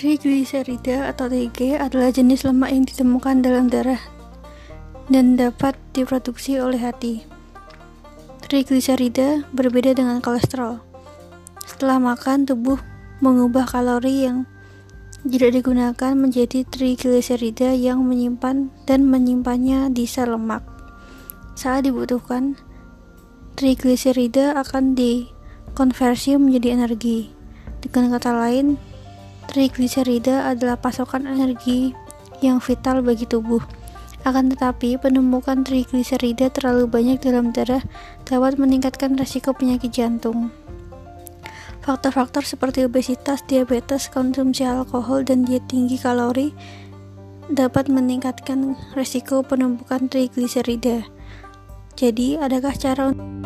Trigliserida atau TG adalah jenis lemak yang ditemukan dalam darah dan dapat diproduksi oleh hati. Trigliserida berbeda dengan kolesterol. Setelah makan, tubuh mengubah kalori yang tidak digunakan menjadi trigliserida yang menyimpan dan menyimpannya di sel lemak. Saat dibutuhkan, trigliserida akan dikonversi menjadi energi. Dengan kata lain, Trigliserida adalah pasokan energi yang vital bagi tubuh. Akan tetapi, penemukan trigliserida terlalu banyak dalam darah dapat meningkatkan risiko penyakit jantung. Faktor-faktor seperti obesitas, diabetes, konsumsi alkohol, dan diet tinggi kalori dapat meningkatkan risiko penumpukan trigliserida. Jadi, adakah cara untuk